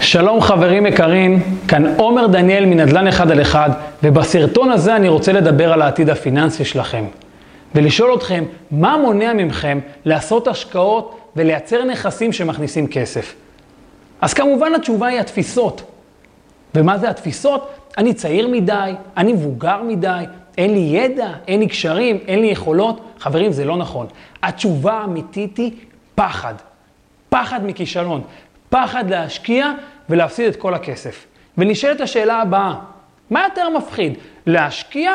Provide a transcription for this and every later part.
שלום חברים יקרים, כאן עומר דניאל מנדל"ן אחד על אחד, ובסרטון הזה אני רוצה לדבר על העתיד הפיננסי שלכם. ולשאול אתכם, מה מונע מכם לעשות השקעות ולייצר נכסים שמכניסים כסף? אז כמובן התשובה היא התפיסות. ומה זה התפיסות? אני צעיר מדי, אני מבוגר מדי, אין לי ידע, אין לי קשרים, אין לי יכולות. חברים, זה לא נכון. התשובה האמיתית היא פחד. פחד מכישלון. פחד להשקיע ולהפסיד את כל הכסף. ונשאלת השאלה הבאה, מה יותר מפחיד, להשקיע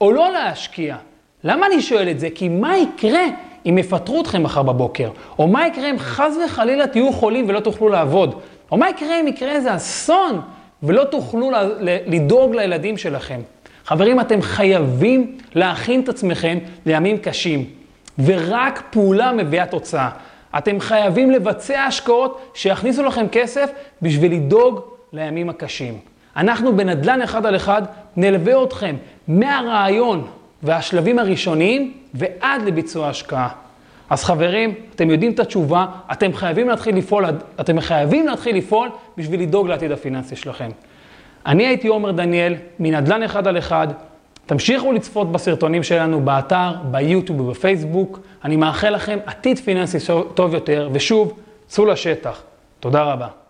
או לא להשקיע? למה אני שואל את זה? כי מה יקרה אם יפטרו אתכם מחר בבוקר? או מה יקרה אם חס וחלילה תהיו חולים ולא תוכלו לעבוד? או מה יקרה אם יקרה איזה אסון ולא תוכלו לדאוג לילדים שלכם? חברים, אתם חייבים להכין את עצמכם לימים קשים, ורק פעולה מביאה תוצאה. אתם חייבים לבצע השקעות שיכניסו לכם כסף בשביל לדאוג לימים הקשים. אנחנו בנדל"ן אחד על אחד נלווה אתכם מהרעיון והשלבים הראשוניים ועד לביצוע השקעה. אז חברים, אתם יודעים את התשובה, אתם חייבים להתחיל לפעול, אתם חייבים להתחיל לפעול בשביל לדאוג לעתיד הפיננסי שלכם. אני הייתי עומר דניאל, מנדל"ן אחד על אחד. תמשיכו לצפות בסרטונים שלנו באתר, ביוטיוב ובפייסבוק. אני מאחל לכם עתיד פיננסי טוב יותר, ושוב, צאו לשטח. תודה רבה.